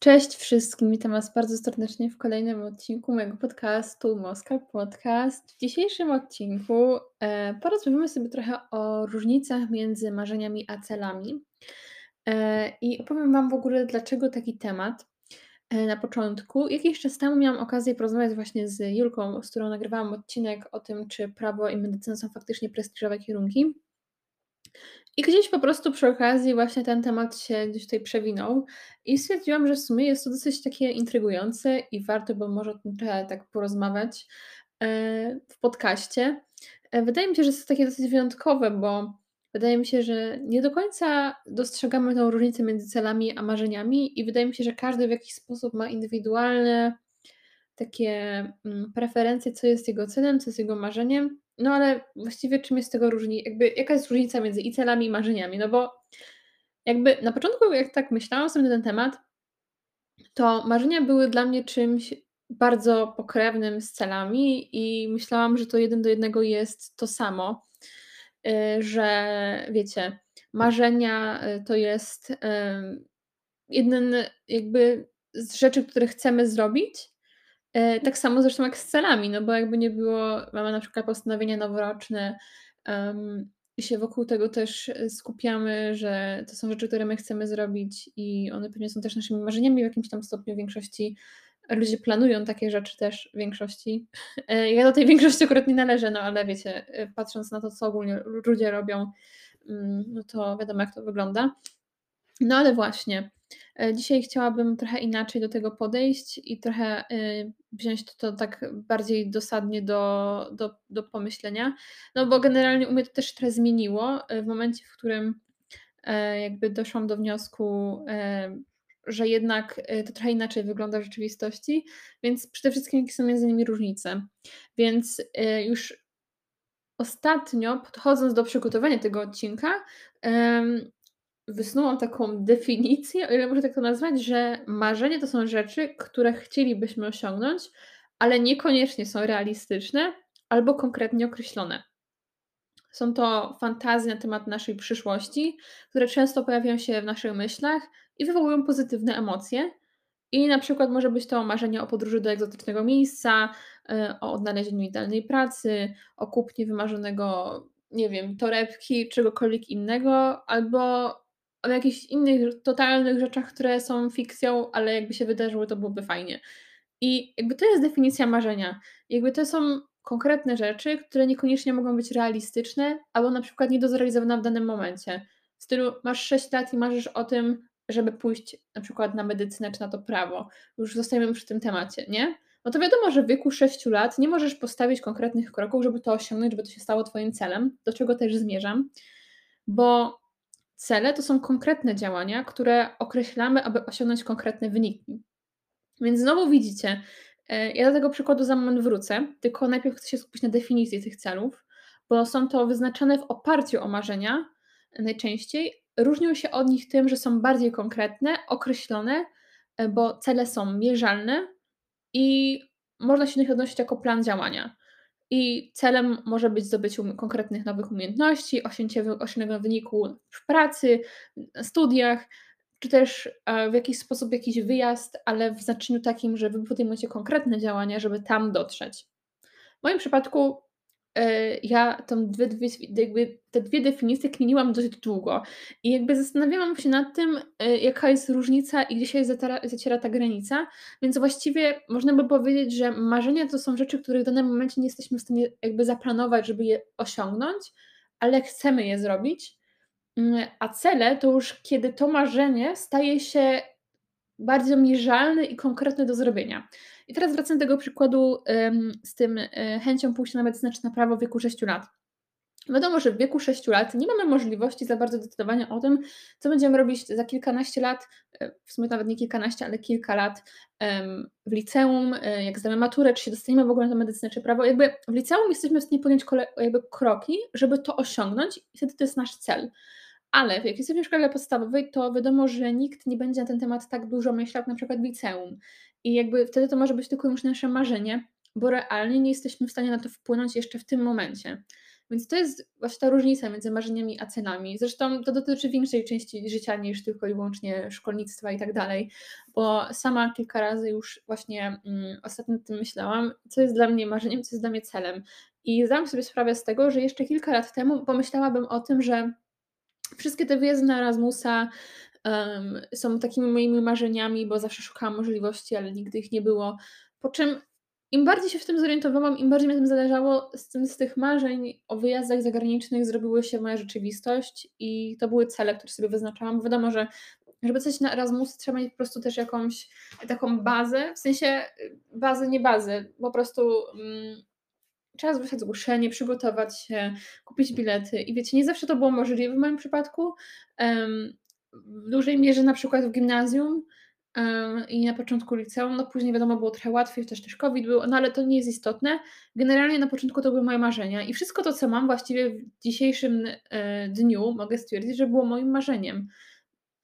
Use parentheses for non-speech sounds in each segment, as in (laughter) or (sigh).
Cześć wszystkim, witam Was bardzo serdecznie w kolejnym odcinku mojego podcastu Moska Podcast. W dzisiejszym odcinku e, porozmawiamy sobie trochę o różnicach między marzeniami a celami e, i opowiem Wam w ogóle, dlaczego taki temat. E, na początku, jakiś czas temu miałam okazję porozmawiać właśnie z Julką, z którą nagrywałam odcinek o tym, czy prawo i medycyna są faktycznie prestiżowe kierunki. I gdzieś po prostu przy okazji właśnie ten temat się gdzieś tutaj przewinął i stwierdziłam, że w sumie jest to dosyć takie intrygujące i warto by może o tym trochę tak porozmawiać e, w podcaście. E, wydaje mi się, że jest to takie dosyć wyjątkowe, bo wydaje mi się, że nie do końca dostrzegamy tą różnicę między celami a marzeniami i wydaje mi się, że każdy w jakiś sposób ma indywidualne takie mm, preferencje, co jest jego celem, co jest jego marzeniem. No ale właściwie czym jest tego różni, jakby jaka jest różnica między i celami i marzeniami? No bo jakby na początku, jak tak myślałam sobie na ten temat, to marzenia były dla mnie czymś bardzo pokrewnym z celami i myślałam, że to jeden do jednego jest to samo, y, że wiecie, marzenia y, to jest jeden jakby z rzeczy, które chcemy zrobić, tak samo zresztą jak z celami, no bo jakby nie było mamy na przykład postanowienia noworoczne, um, się wokół tego też e, skupiamy, że to są rzeczy, które my chcemy zrobić i one pewnie są też naszymi marzeniami w jakimś tam stopniu. W większości ludzie planują takie rzeczy też w większości. E, ja do tej większości akurat nie należę, no ale wiecie, patrząc na to, co ogólnie ludzie robią, mm, no to wiadomo, jak to wygląda. No ale właśnie, E, dzisiaj chciałabym trochę inaczej do tego podejść i trochę y, wziąć to, to tak bardziej dosadnie do, do, do pomyślenia. No bo generalnie u mnie to też trochę zmieniło e, w momencie, w którym e, jakby doszłam do wniosku, że jednak to trochę inaczej wygląda w rzeczywistości, więc przede wszystkim jakie są między nimi różnice. Więc już ostatnio, podchodząc do przygotowania tego odcinka, wysnułam taką definicję, o ile można tak to nazwać, że marzenia to są rzeczy, które chcielibyśmy osiągnąć, ale niekoniecznie są realistyczne albo konkretnie określone. Są to fantazje na temat naszej przyszłości, które często pojawiają się w naszych myślach i wywołują pozytywne emocje. I na przykład może być to marzenie o podróży do egzotycznego miejsca, y, o odnalezieniu idealnej pracy, o kupnie wymarzonego, nie wiem, torebki, czegokolwiek innego, albo o jakichś innych totalnych rzeczach, które są fikcją, ale jakby się wydarzyły, to byłoby fajnie. I jakby to jest definicja marzenia. Jakby to są konkretne rzeczy, które niekoniecznie mogą być realistyczne, albo na przykład nie do zrealizowania w danym momencie. W stylu masz 6 lat i marzysz o tym, żeby pójść na przykład na medycynę czy na to prawo. Już zostajemy przy tym temacie, nie? No to wiadomo, że w wieku 6 lat nie możesz postawić konkretnych kroków, żeby to osiągnąć, żeby to się stało Twoim celem, do czego też zmierzam, bo Cele to są konkretne działania, które określamy, aby osiągnąć konkretne wyniki. Więc znowu widzicie, e, ja do tego przykładu za moment wrócę, tylko najpierw chcę się skupić na definicji tych celów, bo są to wyznaczane w oparciu o marzenia najczęściej. Różnią się od nich tym, że są bardziej konkretne, określone, e, bo cele są mierzalne i można się do nich odnosić jako plan działania. I celem może być zdobycie konkretnych nowych umiejętności, osiągnięcie wyniku w pracy, studiach, czy też e, w jakiś sposób jakiś wyjazd, ale w znaczeniu takim, że wy podejmujecie konkretne działania, żeby tam dotrzeć. W moim przypadku ja tam dwie, dwie, jakby te dwie definicje kminiłam dość długo i jakby zastanawiałam się nad tym, e, jaka jest różnica i gdzie się zaciera, zaciera ta granica, więc właściwie można by powiedzieć, że marzenia to są rzeczy, których w danym momencie nie jesteśmy w stanie jakby zaplanować, żeby je osiągnąć, ale chcemy je zrobić, mm, a cele to już kiedy to marzenie staje się bardzo mierzalne i konkretne do zrobienia. I teraz wracam do tego przykładu z tym e, chęcią pójścia na medycynę czy na prawo w wieku 6 lat. Wiadomo, że w wieku 6 lat nie mamy możliwości za bardzo decydowania o tym, co będziemy robić za kilkanaście lat, e, w sumie nawet nie kilkanaście, ale kilka lat w liceum, e, jak zdamy maturę, czy się dostaniemy w ogóle na medycynę czy prawo. Jakby w liceum jesteśmy w stanie podjąć jakby kroki, żeby to osiągnąć i wtedy to jest nasz cel. Ale jak jesteśmy w szkole podstawowej, to wiadomo, że nikt nie będzie na ten temat tak dużo myślał, jak na przykład w liceum. I jakby wtedy to może być tylko już nasze marzenie, bo realnie nie jesteśmy w stanie na to wpłynąć jeszcze w tym momencie. Więc to jest właśnie ta różnica między marzeniami a celami. Zresztą to dotyczy większej części życia niż tylko i wyłącznie szkolnictwa i tak dalej, bo sama kilka razy już właśnie mm, ostatnio o tym myślałam, co jest dla mnie marzeniem, co jest dla mnie celem. I zdałam sobie sprawę z tego, że jeszcze kilka lat temu pomyślałabym o tym, że wszystkie te wyjazdy na Erasmusa um, są takimi moimi marzeniami, bo zawsze szukałam możliwości, ale nigdy ich nie było. Po czym im bardziej się w tym zorientowałam, im bardziej mi tym zależało, z, tym, z tych marzeń o wyjazdach zagranicznych zrobiły się moja rzeczywistość i to były cele, które sobie wyznaczałam. Wiadomo, że żeby coś na Erasmus trzeba mieć po prostu też jakąś taką bazę, w sensie bazę, nie bazę, po prostu mm, trzeba zgłosić zgłoszenie, przygotować się, kupić bilety. I wiecie, nie zawsze to było możliwe w moim przypadku, w dużej mierze na przykład w gimnazjum, i na początku liceum, no później wiadomo było trochę łatwiej, też też COVID był, no ale to nie jest istotne. Generalnie na początku to były moje marzenia. I wszystko to, co mam właściwie w dzisiejszym e, dniu, mogę stwierdzić, że było moim marzeniem.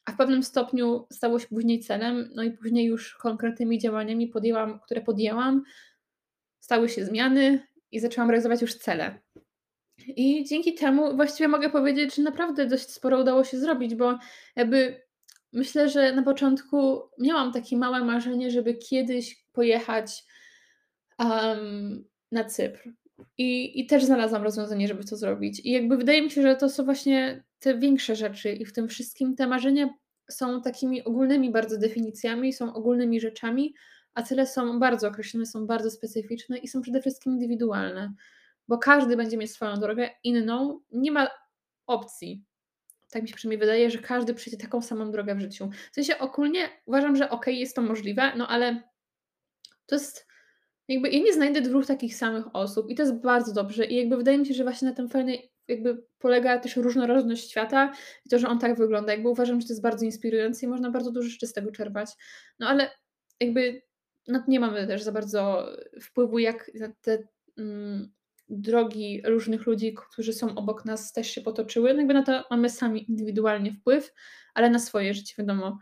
A w pewnym stopniu stało się później celem, no i później już konkretnymi działaniami podjęłam, które podjęłam, stały się zmiany i zaczęłam realizować już cele. I dzięki temu właściwie mogę powiedzieć, że naprawdę dość sporo udało się zrobić, bo jakby Myślę, że na początku miałam takie małe marzenie, żeby kiedyś pojechać um, na Cypr. I, I też znalazłam rozwiązanie, żeby to zrobić. I jakby wydaje mi się, że to są właśnie te większe rzeczy, i w tym wszystkim te marzenia są takimi ogólnymi bardzo definicjami, są ogólnymi rzeczami, a cele są bardzo określone, są bardzo specyficzne i są przede wszystkim indywidualne, bo każdy będzie mieć swoją drogę inną, nie ma opcji tak mi się przynajmniej wydaje, że każdy przejdzie taką samą drogę w życiu. W sensie ogólnie uważam, że okej, okay, jest to możliwe, no ale to jest jakby ja nie znajdę dwóch takich samych osób i to jest bardzo dobrze i jakby wydaje mi się, że właśnie na tym fajnej jakby polega też różnorodność świata i to, że on tak wygląda. Jakby uważam, że to jest bardzo inspirujące i można bardzo dużo rzeczy z tego czerpać. No ale jakby no, nie mamy też za bardzo wpływu, jak te mm, drogi różnych ludzi, którzy są obok nas, też się potoczyły. No jakby na to mamy sami indywidualnie wpływ, ale na swoje życie, wiadomo.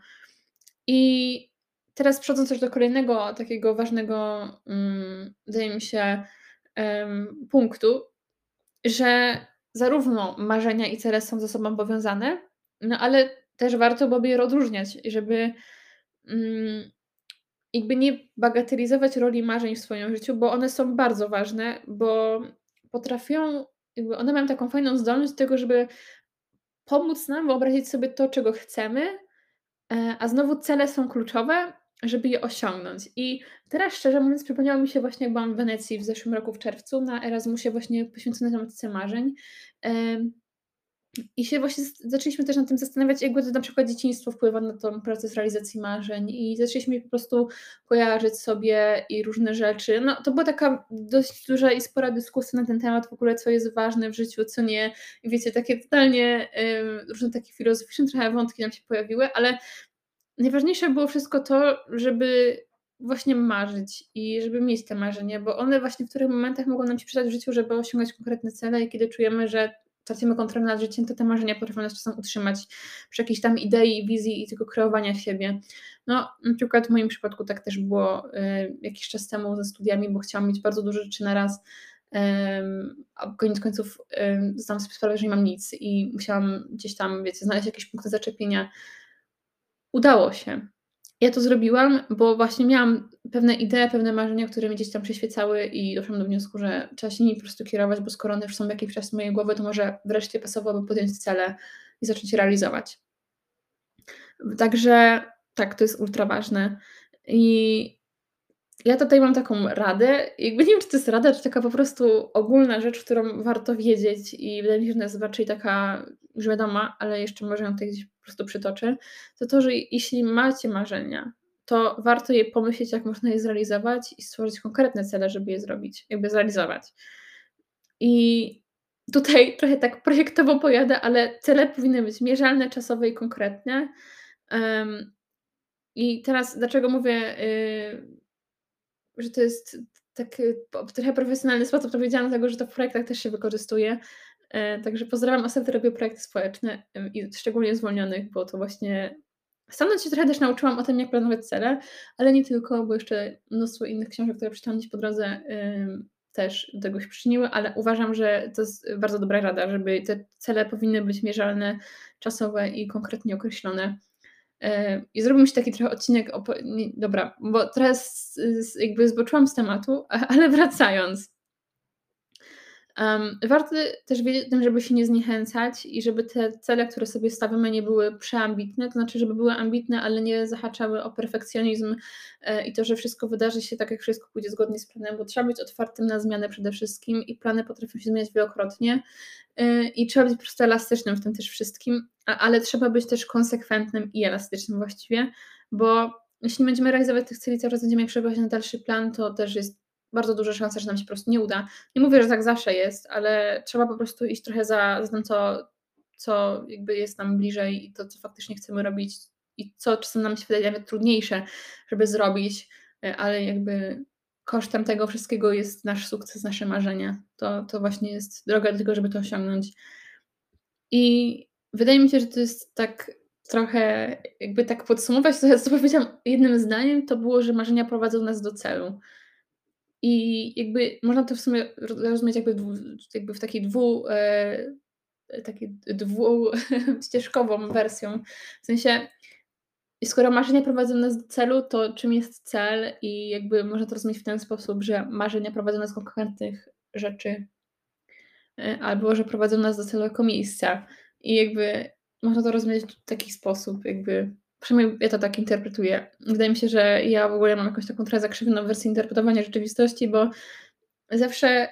I teraz przechodząc też do kolejnego takiego ważnego, um, wydaje mi się, punktu, że zarówno marzenia i cele są ze sobą powiązane, no ale też warto byłoby je odróżniać, żeby um, jakby nie bagatelizować roli marzeń w swoim życiu, bo one są bardzo ważne, bo potrafią, jakby one mają taką fajną zdolność do tego, żeby pomóc nam wyobrazić sobie to, czego chcemy, e, a znowu cele są kluczowe, żeby je osiągnąć. I teraz szczerze mówiąc, przypomniało mi się właśnie, jak byłam w Wenecji w zeszłym roku w czerwcu na Erasmusie właśnie poświęconej tematyce marzeń. I się właśnie zaczęliśmy też nad tym zastanawiać, jakby to na przykład dzieciństwo wpływa na ten proces realizacji marzeń i zaczęliśmy po prostu kojarzyć sobie i różne rzeczy. No to była taka dość duża i spora dyskusja na ten temat w ogóle, co jest ważne w życiu, co nie. I wiecie, takie totalnie różne takie filozoficzne trochę wątki nam się pojawiły, ale najważniejsze było wszystko to, żeby właśnie marzyć i żeby mieć te marzenia, bo one właśnie w których momentach mogą nam się przydać w życiu, żeby osiągać konkretne cele i kiedy czujemy, że tracimy kontrolę nad życiem, to te marzenia potrafią nas czasem utrzymać przy jakiejś tam idei, wizji i tylko kreowania siebie. No, na przykład w moim przypadku tak też było y, jakiś czas temu ze studiami, bo chciałam mieć bardzo dużo rzeczy na raz, a koniec końców zdałam sobie sprawę, że nie mam nic i musiałam gdzieś tam, wiecie, znaleźć jakieś punkty zaczepienia. Udało się. Ja to zrobiłam, bo właśnie miałam pewne idee, pewne marzenia, które mi gdzieś tam przyświecały i doszłam do wniosku, że trzeba się nimi po prostu kierować, bo skoro one już są jakiś czas w mojej głowy, to może wreszcie pasowałoby podjąć cele i zacząć je realizować. Także tak, to jest ultra ważne. I ja tutaj mam taką radę, jakby nie wiem, czy to jest rada, czy taka po prostu ogólna rzecz, którą warto wiedzieć i wydaje mi się, że ona jest raczej taka już wiadoma, ale jeszcze może ją tutaj gdzieś po prostu przytoczę, to to, że jeśli macie marzenia, to warto je pomyśleć, jak można je zrealizować i stworzyć konkretne cele, żeby je zrobić, jakby zrealizować. I tutaj (laughs) trochę tak projektowo pojadę, ale cele powinny być mierzalne, czasowe i konkretne. Um, I teraz dlaczego mówię, yy, że to jest taki trochę profesjonalny sposób powiedziane, dlatego że to w projektach też się wykorzystuje. E, także pozdrawiam osoby, które robią projekty społeczne i szczególnie zwolnionych, bo to właśnie Stanąć się trochę też nauczyłam o tym, jak planować cele, ale nie tylko, bo jeszcze mnóstwo innych książek, które przeczytałam gdzieś po drodze, też do tego się przyczyniły, ale uważam, że to jest bardzo dobra rada, żeby te cele powinny być mierzalne, czasowe i konkretnie określone. E, I zrobił się taki trochę odcinek, nie, dobra, bo teraz jakby zboczyłam z tematu, ale wracając. Um, warto też wiedzieć o tym, żeby się nie zniechęcać i żeby te cele, które sobie stawiamy, nie były przeambitne, to znaczy, żeby były ambitne, ale nie zahaczały o perfekcjonizm e, i to, że wszystko wydarzy się tak, jak wszystko pójdzie zgodnie z planem, bo trzeba być otwartym na zmianę przede wszystkim i plany potrafią się zmieniać wielokrotnie e, i trzeba być po prostu elastycznym w tym też wszystkim, a, ale trzeba być też konsekwentnym i elastycznym właściwie, bo jeśli będziemy realizować tych celi, coraz będziemy przebywać na dalszy plan, to też jest bardzo duża szansa, że nam się po prostu nie uda. Nie mówię, że tak zawsze jest, ale trzeba po prostu iść trochę za, za tym, co, co jakby jest nam bliżej i to, co faktycznie chcemy robić i co czasem nam się wydaje nawet trudniejsze, żeby zrobić, ale jakby kosztem tego wszystkiego jest nasz sukces, nasze marzenia. To, to właśnie jest droga do tego, żeby to osiągnąć. I wydaje mi się, że to jest tak trochę, jakby tak podsumować to, co powiedziałam jednym zdaniem, to było, że marzenia prowadzą nas do celu. I jakby można to w sumie rozumieć jakby, jakby w takiej dwu, e, takiej dwuścieżkową (laughs) wersją. W sensie, skoro marzenia prowadzą nas do celu, to czym jest cel? I jakby można to rozumieć w ten sposób, że marzenia prowadzą nas do konkretnych rzeczy, e, albo że prowadzą nas do celu jako miejsca. I jakby można to rozumieć w taki sposób, jakby Przynajmniej ja to tak interpretuję. Wydaje mi się, że ja w ogóle mam jakąś taką trochę zakrzywioną wersję interpretowania rzeczywistości, bo zawsze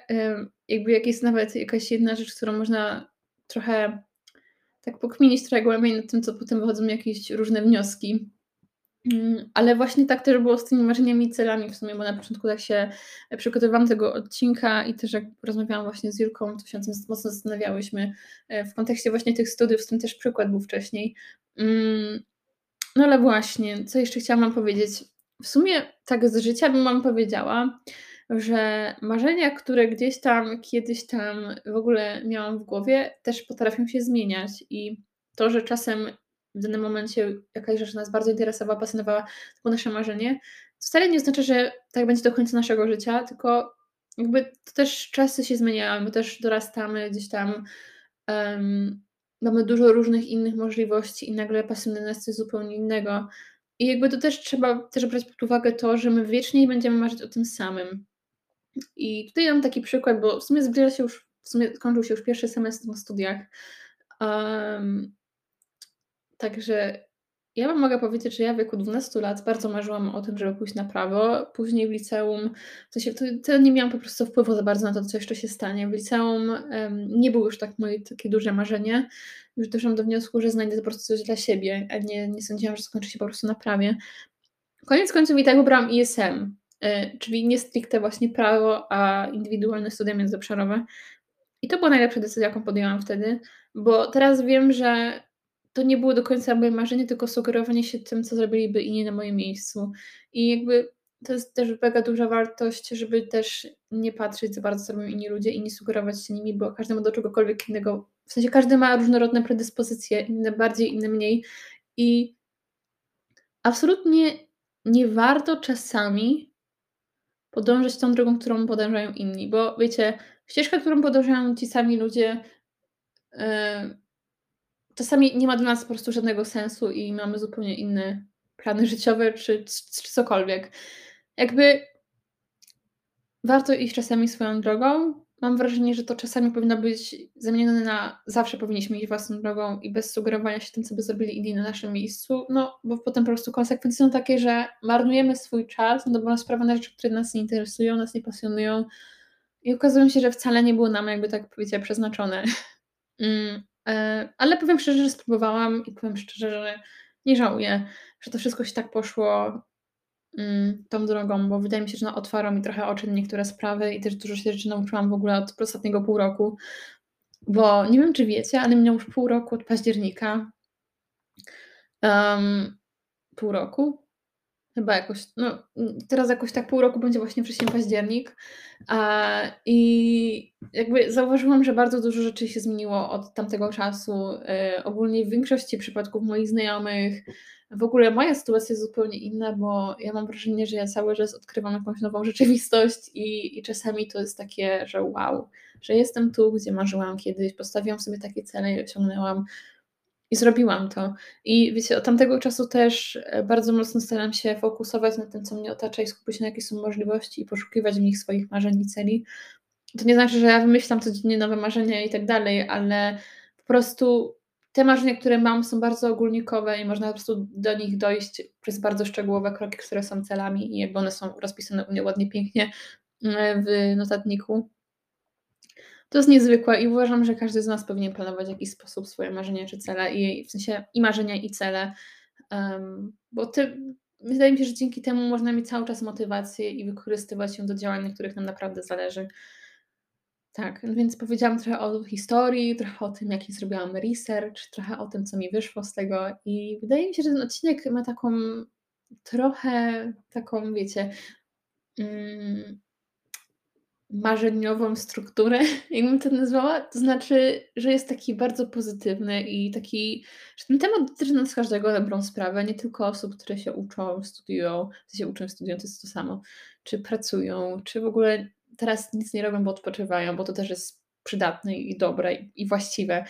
jakby jak jest nawet jakaś jedna rzecz, którą można trochę tak pokminić trochę głębiej nad tym, co potem wychodzą jakieś różne wnioski. Mm, ale właśnie tak też było z tymi marzeniami i celami w sumie, bo na początku tak się przygotowywałam tego odcinka i też jak rozmawiałam właśnie z Julką, to się mocno zastanawiałyśmy e, w kontekście właśnie tych studiów, z tym też przykład był wcześniej. No ale właśnie, co jeszcze chciałam Wam powiedzieć? W sumie tak z życia bym Wam powiedziała, że marzenia, które gdzieś tam, kiedyś tam w ogóle miałam w głowie, też potrafią się zmieniać i to, że czasem w danym momencie jakaś rzecz nas bardzo interesowała, pasjonowała, to było nasze marzenie, wcale nie znaczy, że tak będzie do końca naszego życia, tylko jakby to też czasy się zmieniają, my też dorastamy gdzieś tam um, mamy dużo różnych innych możliwości i nagle pasjonuje nas coś zupełnie innego. I jakby to też trzeba też brać pod uwagę to, że my wiecznie będziemy marzyć o tym samym. I tutaj mam taki przykład, bo w sumie zbliża się już, w sumie kończył się już pierwszy semestr na studiach. Um, także ja Wam mogę powiedzieć, że ja w wieku 12 lat bardzo marzyłam o tym, żeby pójść na prawo. Później w liceum, to, się, to, nie miałam po prostu wpływu za bardzo na to, co jeszcze się stanie. W liceum um, nie było już tak moje takie duże marzenie. Już doszłam do wniosku, że znajdę po prostu coś dla siebie, a nie, nie sądziłam, że skończy się po prostu na prawie. Koniec końców i tak wybrałam ISM, y, czyli nie stricte właśnie prawo, a indywidualne studia międzyobszarowe. I to była najlepsza decyzja, jaką podjęłam wtedy, bo teraz wiem, że to nie było do końca moje marzenie, tylko sugerowanie się tym, co zrobiliby inni na moim miejscu. I jakby to jest też mega duża wartość, żeby też nie patrzeć za bardzo, co robią inni ludzie i nie sugerować się nimi, bo każdy ma do czegokolwiek innego. W sensie każdy ma różnorodne predyspozycje, inne bardziej, inne mniej. I absolutnie nie warto czasami podążać tą drogą, którą podążają inni, bo wiecie, ścieżka, którą podążają ci sami ludzie, yy, czasami nie ma dla nas po prostu żadnego sensu i mamy zupełnie inne plany życiowe czy, czy, czy cokolwiek. Jakby warto iść czasami swoją drogą. Mam wrażenie, że to czasami powinno być zamienione na zawsze powinniśmy iść własną drogą i bez sugerowania się tym, co by zrobili inni na naszym miejscu, no bo potem po prostu konsekwencje są takie, że marnujemy swój czas no bo sprawa na rzeczy, które nas nie interesują, nas nie pasjonują i okazują się, że wcale nie było nam jakby tak powiedzieć przeznaczone. (laughs) Mm, ale powiem szczerze, że spróbowałam i powiem szczerze, że nie żałuję, że to wszystko się tak poszło mm, tą drogą, bo wydaje mi się, że no, otwarło mi trochę oczy niektóre sprawy i też dużo się rzeczy nauczyłam w ogóle od ostatniego pół roku, bo nie wiem, czy wiecie, ale minęło już pół roku od października. Um, pół roku? Chyba jakoś, no, teraz jakoś tak pół roku będzie właśnie wrzesień, październik, a, i jakby zauważyłam, że bardzo dużo rzeczy się zmieniło od tamtego czasu. Yy, ogólnie w większości przypadków moich znajomych w ogóle moja sytuacja jest zupełnie inna, bo ja mam wrażenie, że ja cały czas odkrywam jakąś nową (laughs) rzeczywistość i, i czasami to jest takie, że wow, że jestem tu, gdzie marzyłam kiedyś, postawiłam sobie takie cele i osiągnęłam i zrobiłam to. I wiecie, od tamtego czasu też e, bardzo mocno staram się fokusować na tym, co mnie otacza i skupić na jakie są możliwości i poszukiwać w nich swoich marzeń i celi. To nie znaczy, że ja wymyślam codziennie nowe marzenia i tak dalej, ale po prostu te marzenia, które mam, są bardzo ogólnikowe i można po prostu do nich dojść przez bardzo szczegółowe kroki, które są celami i jakby one są rozpisane u mnie ładnie, pięknie mm, w notatniku. To jest niezwykłe i uważam, że każdy z nas powinien planować w jakiś sposób swoje marzenia czy cele i w sensie i marzenia i cele, um, bo ty, wydaje mi się, że dzięki temu można mieć cały czas motywację i wykorzystywać ją do działań, na których nam naprawdę zależy. Tak, więc powiedziałam trochę o historii, trochę o tym, jaki zrobiłam research, trochę o tym, co mi wyszło z tego i wydaje mi się, że ten odcinek ma taką trochę taką, wiecie, mm, marzeniową strukturę, (laughs) jakbym to nazwała. To znaczy, że jest taki bardzo pozytywny i taki, że ten temat dotyczy nas każdego dobrą sprawę, nie tylko osób, które się uczą, studiują, w się uczą, studiują, to jest to samo, czy pracują, czy w ogóle teraz nic nie robią, bo odpoczywają, bo to też jest przydatne i dobre i właściwe.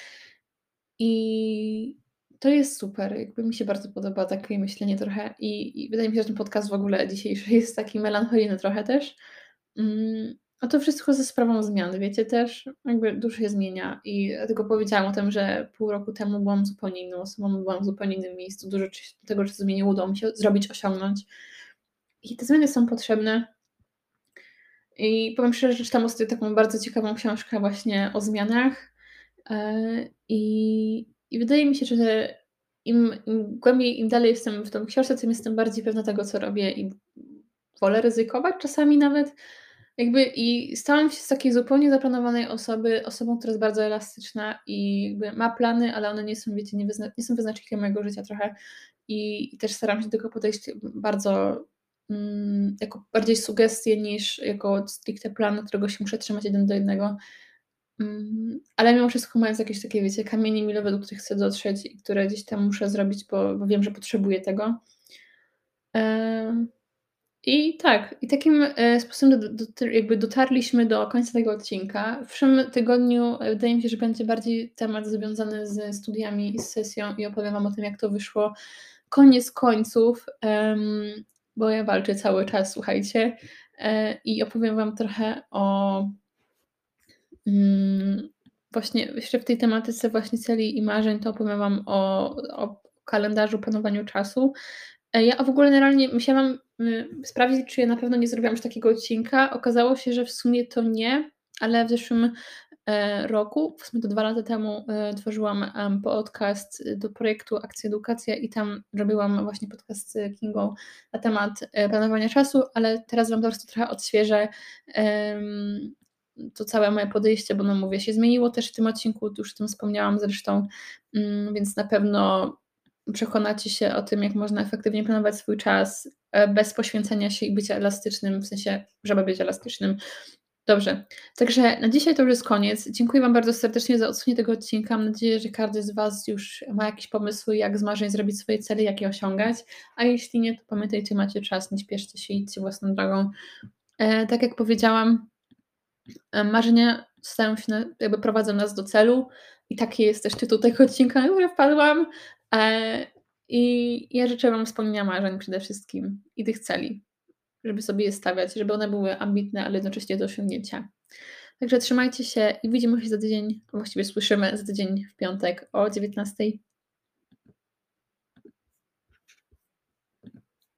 I to jest super. Jakby mi się bardzo podoba takie myślenie trochę. I, i wydaje mi się, że ten podcast w ogóle dzisiejszy jest taki melancholijny trochę też. A to wszystko ze sprawą zmian, wiecie, też jakby dużo się zmienia i dlatego powiedziałam o tym, że pół roku temu byłam zupełnie inną osobą, byłam w zupełnie innym miejscu, dużo tego, co zmieniło, udało mi się zrobić, osiągnąć. I te zmiany są potrzebne, i powiem szczerze, że czytam ostatnio taką bardzo ciekawą książkę właśnie o zmianach. E, I, i wydaje mi się, że im, im głębiej, im dalej jestem w tą książce, tym jestem bardziej pewna tego, co robię i wolę ryzykować czasami nawet. Jakby i stałam się z takiej zupełnie zaplanowanej osoby, osobą, która jest bardzo elastyczna i jakby ma plany, ale one nie są, wiecie, nie, wyzna- nie są wyznacznikiem mojego życia trochę. I, też staram się do tego podejść bardzo Mm, jako bardziej sugestie niż jako stricte plan, którego się muszę trzymać jeden do jednego. Mm, ale mimo wszystko mając jakieś takie, wiecie, kamienie milowe, do których chcę dotrzeć i które gdzieś tam muszę zrobić, bo, bo wiem, że potrzebuję tego. I tak, i takim e, sposobem jakby dotarliśmy do końca tego odcinka. W przyszłym tygodniu e, wydaje mi się, że będzie bardziej temat związany ze studiami i z sesją i opowiem Wam o tym, jak to wyszło koniec końców bo ja walczę cały czas, słuchajcie. E, I opowiem Wam trochę o mm, właśnie jeszcze w tej tematyce właśnie celi i marzeń, to opowiem Wam o, o kalendarzu, planowaniu czasu. Ja w ogóle generalnie musiałam y, sprawdzić, czy ja na pewno nie zrobiłam już takiego odcinka. Okazało się, że w sumie to nie, ale w zeszłym E, roku, w sumie to dwa lata temu, e, tworzyłam podcast do projektu Akcja Edukacja i tam robiłam właśnie podcast z Kingą na temat e, planowania czasu, ale teraz Wam po trochę odświeżę to całe moje podejście, bo no mówię, się zmieniło też w tym odcinku, już o tym wspomniałam zresztą, mm, więc na pewno przekonacie się o tym, jak można efektywnie planować swój czas bez poświęcenia się i bycia elastycznym, w sensie, żeby być elastycznym Dobrze, także na dzisiaj to już jest koniec. Dziękuję Wam bardzo serdecznie za odsłuchanie tego odcinka. Mam nadzieję, że każdy z Was już ma jakieś pomysły, jak z marzeń zrobić swoje cele, jak je osiągać. A jeśli nie, to pamiętajcie, macie czas, nie śpieszcie się, idźcie własną drogą. E, tak jak powiedziałam, e, marzenia stają się, na, jakby prowadzą nas do celu i taki jest też tytuł tego odcinka, na który wpadłam. E, I ja życzę Wam spełnienia marzeń przede wszystkim i tych celi żeby sobie je stawiać, żeby one były ambitne, ale jednocześnie do osiągnięcia. Także trzymajcie się i widzimy się za tydzień, właściwie słyszymy za tydzień w piątek o 19.